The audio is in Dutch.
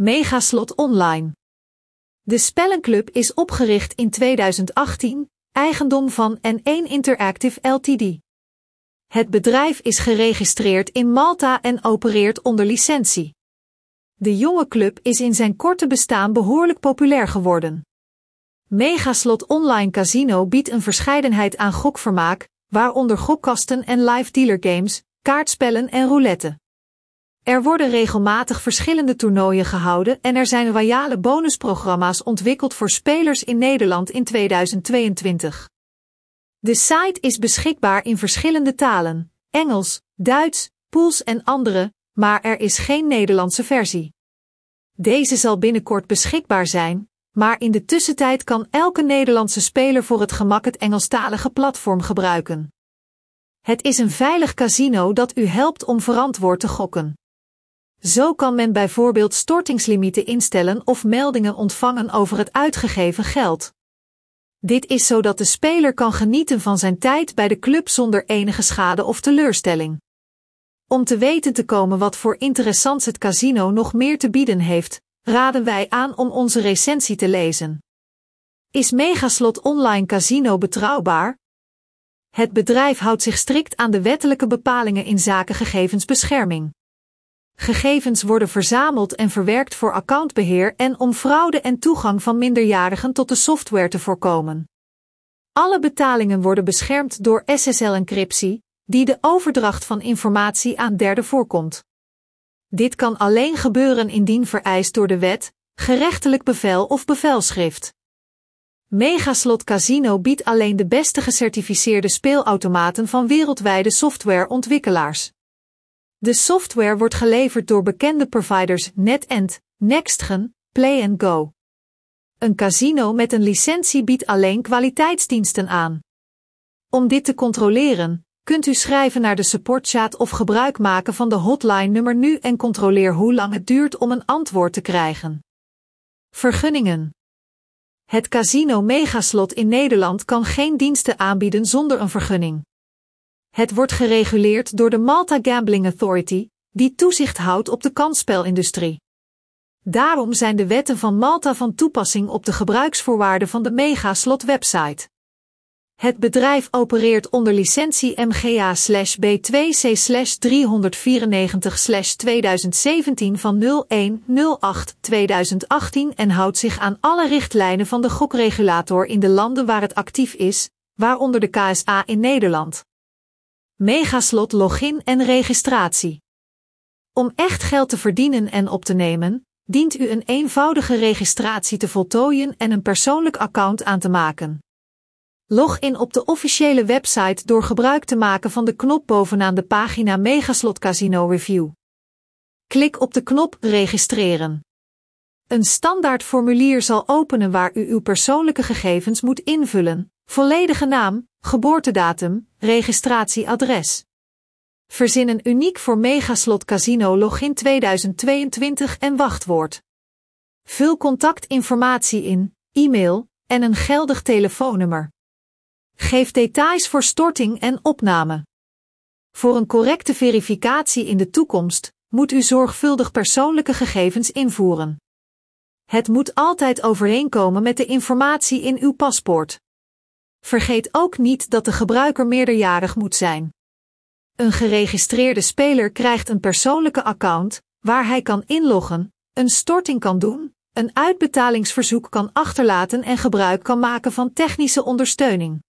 Megaslot Online. De Spellenclub is opgericht in 2018, eigendom van N1 Interactive Ltd. Het bedrijf is geregistreerd in Malta en opereert onder licentie. De jonge club is in zijn korte bestaan behoorlijk populair geworden. Megaslot Online Casino biedt een verscheidenheid aan gokvermaak, waaronder gokkasten en live dealer games, kaartspellen en roulette. Er worden regelmatig verschillende toernooien gehouden en er zijn royale bonusprogramma's ontwikkeld voor spelers in Nederland in 2022. De site is beschikbaar in verschillende talen: Engels, Duits, Pools en andere, maar er is geen Nederlandse versie. Deze zal binnenkort beschikbaar zijn, maar in de tussentijd kan elke Nederlandse speler voor het gemak het Engelstalige platform gebruiken. Het is een veilig casino dat u helpt om verantwoord te gokken. Zo kan men bijvoorbeeld stortingslimieten instellen of meldingen ontvangen over het uitgegeven geld. Dit is zodat de speler kan genieten van zijn tijd bij de club zonder enige schade of teleurstelling. Om te weten te komen wat voor interessants het casino nog meer te bieden heeft, raden wij aan om onze recensie te lezen. Is Megaslot Online Casino betrouwbaar? Het bedrijf houdt zich strikt aan de wettelijke bepalingen in zaken gegevensbescherming. Gegevens worden verzameld en verwerkt voor accountbeheer en om fraude en toegang van minderjarigen tot de software te voorkomen. Alle betalingen worden beschermd door SSL-encryptie, die de overdracht van informatie aan derden voorkomt. Dit kan alleen gebeuren indien vereist door de wet, gerechtelijk bevel of bevelschrift. Megaslot Casino biedt alleen de beste gecertificeerde speelautomaten van wereldwijde softwareontwikkelaars. De software wordt geleverd door bekende providers NetEnt, Nextgen, Play Go. Een casino met een licentie biedt alleen kwaliteitsdiensten aan. Om dit te controleren, kunt u schrijven naar de supportchat of gebruik maken van de hotline nummer nu en controleer hoe lang het duurt om een antwoord te krijgen. Vergunningen. Het casino Megaslot in Nederland kan geen diensten aanbieden zonder een vergunning. Het wordt gereguleerd door de Malta Gambling Authority, die toezicht houdt op de kansspelindustrie. Daarom zijn de wetten van Malta van toepassing op de gebruiksvoorwaarden van de Megaslot website. Het bedrijf opereert onder licentie MGA-B2C-394-2017 van 01-08-2018 en houdt zich aan alle richtlijnen van de gokregulator in de landen waar het actief is, waaronder de KSA in Nederland. Megaslot login en registratie. Om echt geld te verdienen en op te nemen, dient u een eenvoudige registratie te voltooien en een persoonlijk account aan te maken. Log in op de officiële website door gebruik te maken van de knop bovenaan de pagina Megaslot Casino Review. Klik op de knop Registreren. Een standaard formulier zal openen waar u uw persoonlijke gegevens moet invullen, volledige naam, geboortedatum, registratieadres. Verzin een uniek voor Megaslot Casino login 2022 en wachtwoord. Vul contactinformatie in, e-mail en een geldig telefoonnummer. Geef details voor storting en opname. Voor een correcte verificatie in de toekomst moet u zorgvuldig persoonlijke gegevens invoeren. Het moet altijd overeenkomen met de informatie in uw paspoort. Vergeet ook niet dat de gebruiker meerderjarig moet zijn. Een geregistreerde speler krijgt een persoonlijke account waar hij kan inloggen, een storting kan doen, een uitbetalingsverzoek kan achterlaten en gebruik kan maken van technische ondersteuning.